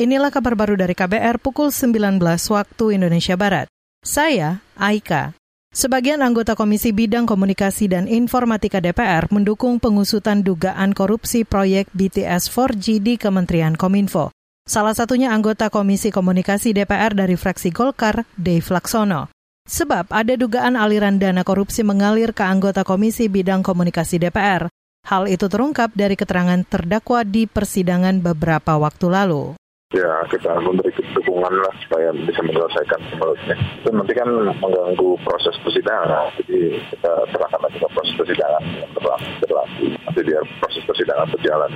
inilah kabar baru dari KBR pukul 19 waktu Indonesia Barat. Saya, Aika. Sebagian anggota Komisi Bidang Komunikasi dan Informatika DPR mendukung pengusutan dugaan korupsi proyek BTS 4G di Kementerian Kominfo. Salah satunya anggota Komisi Komunikasi DPR dari fraksi Golkar, Dave Laksono. Sebab ada dugaan aliran dana korupsi mengalir ke anggota Komisi Bidang Komunikasi DPR. Hal itu terungkap dari keterangan terdakwa di persidangan beberapa waktu lalu ya kita memberi dukungan lah supaya bisa menyelesaikan menurutnya. Itu nanti kan mengganggu proses persidangan, jadi kita serahkan lagi proses persidangan yang berlaku. Nanti biar proses persidangan berjalan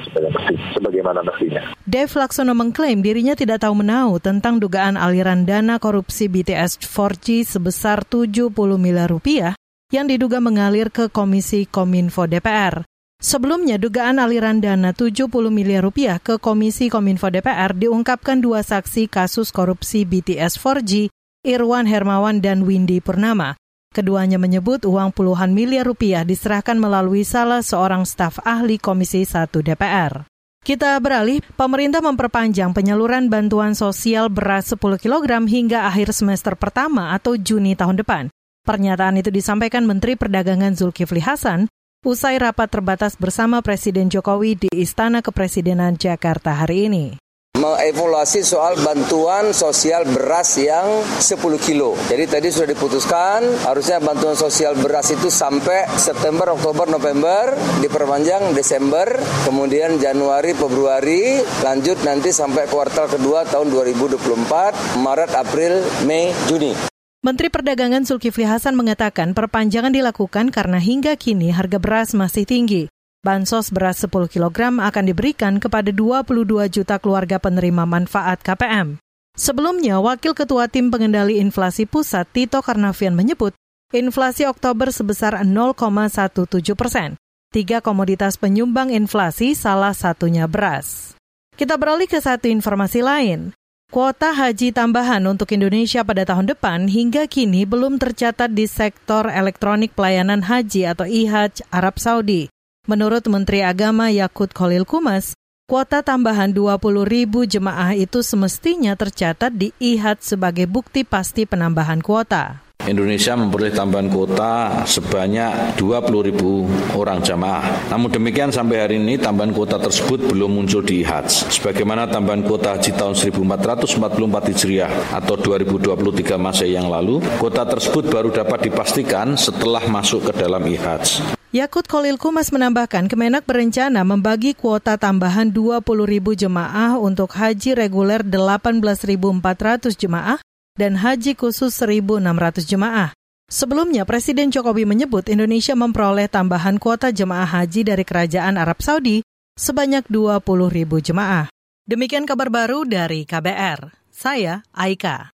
sebagaimana mestinya. Dev Laksono mengklaim dirinya tidak tahu menahu tentang dugaan aliran dana korupsi BTS 4G sebesar 70 miliar rupiah yang diduga mengalir ke Komisi Kominfo DPR. Sebelumnya, dugaan aliran dana 70 miliar rupiah ke Komisi Kominfo DPR diungkapkan dua saksi kasus korupsi BTS 4G, Irwan Hermawan dan Windy Purnama. Keduanya menyebut uang puluhan miliar rupiah diserahkan melalui salah seorang staf ahli Komisi 1 DPR. Kita beralih, pemerintah memperpanjang penyaluran bantuan sosial beras 10 kg hingga akhir semester pertama atau Juni tahun depan. Pernyataan itu disampaikan Menteri Perdagangan Zulkifli Hasan usai rapat terbatas bersama Presiden Jokowi di Istana Kepresidenan Jakarta hari ini mengevaluasi soal bantuan sosial beras yang 10 kilo. Jadi tadi sudah diputuskan harusnya bantuan sosial beras itu sampai September, Oktober, November, diperpanjang Desember, kemudian Januari, Februari, lanjut nanti sampai kuartal kedua tahun 2024, Maret, April, Mei, Juni. Menteri Perdagangan Zulkifli Hasan mengatakan perpanjangan dilakukan karena hingga kini harga beras masih tinggi. Bansos beras 10 kg akan diberikan kepada 22 juta keluarga penerima manfaat KPM. Sebelumnya, Wakil Ketua Tim Pengendali Inflasi Pusat Tito Karnavian menyebut inflasi Oktober sebesar 0,17 persen. Tiga komoditas penyumbang inflasi salah satunya beras. Kita beralih ke satu informasi lain. Kuota haji tambahan untuk Indonesia pada tahun depan hingga kini belum tercatat di sektor elektronik pelayanan haji atau IHAJ Arab Saudi. Menurut Menteri Agama Yakut Khalil Kumas, kuota tambahan 20 ribu jemaah itu semestinya tercatat di IHAJ sebagai bukti pasti penambahan kuota. Indonesia memperoleh tambahan kuota sebanyak 20 ribu orang jamaah. Namun demikian sampai hari ini tambahan kuota tersebut belum muncul di HAJ. Sebagaimana tambahan kuota haji tahun 1444 Hijriah atau 2023 masa yang lalu, kuota tersebut baru dapat dipastikan setelah masuk ke dalam IHAJ. Yakut Kolil Kumas menambahkan Kemenak berencana membagi kuota tambahan 20 ribu jemaah untuk haji reguler 18.400 jemaah dan haji khusus 1.600 jemaah. Sebelumnya, Presiden Jokowi menyebut Indonesia memperoleh tambahan kuota jemaah haji dari Kerajaan Arab Saudi sebanyak 20 ribu jemaah. Demikian kabar baru dari KBR. Saya Aika.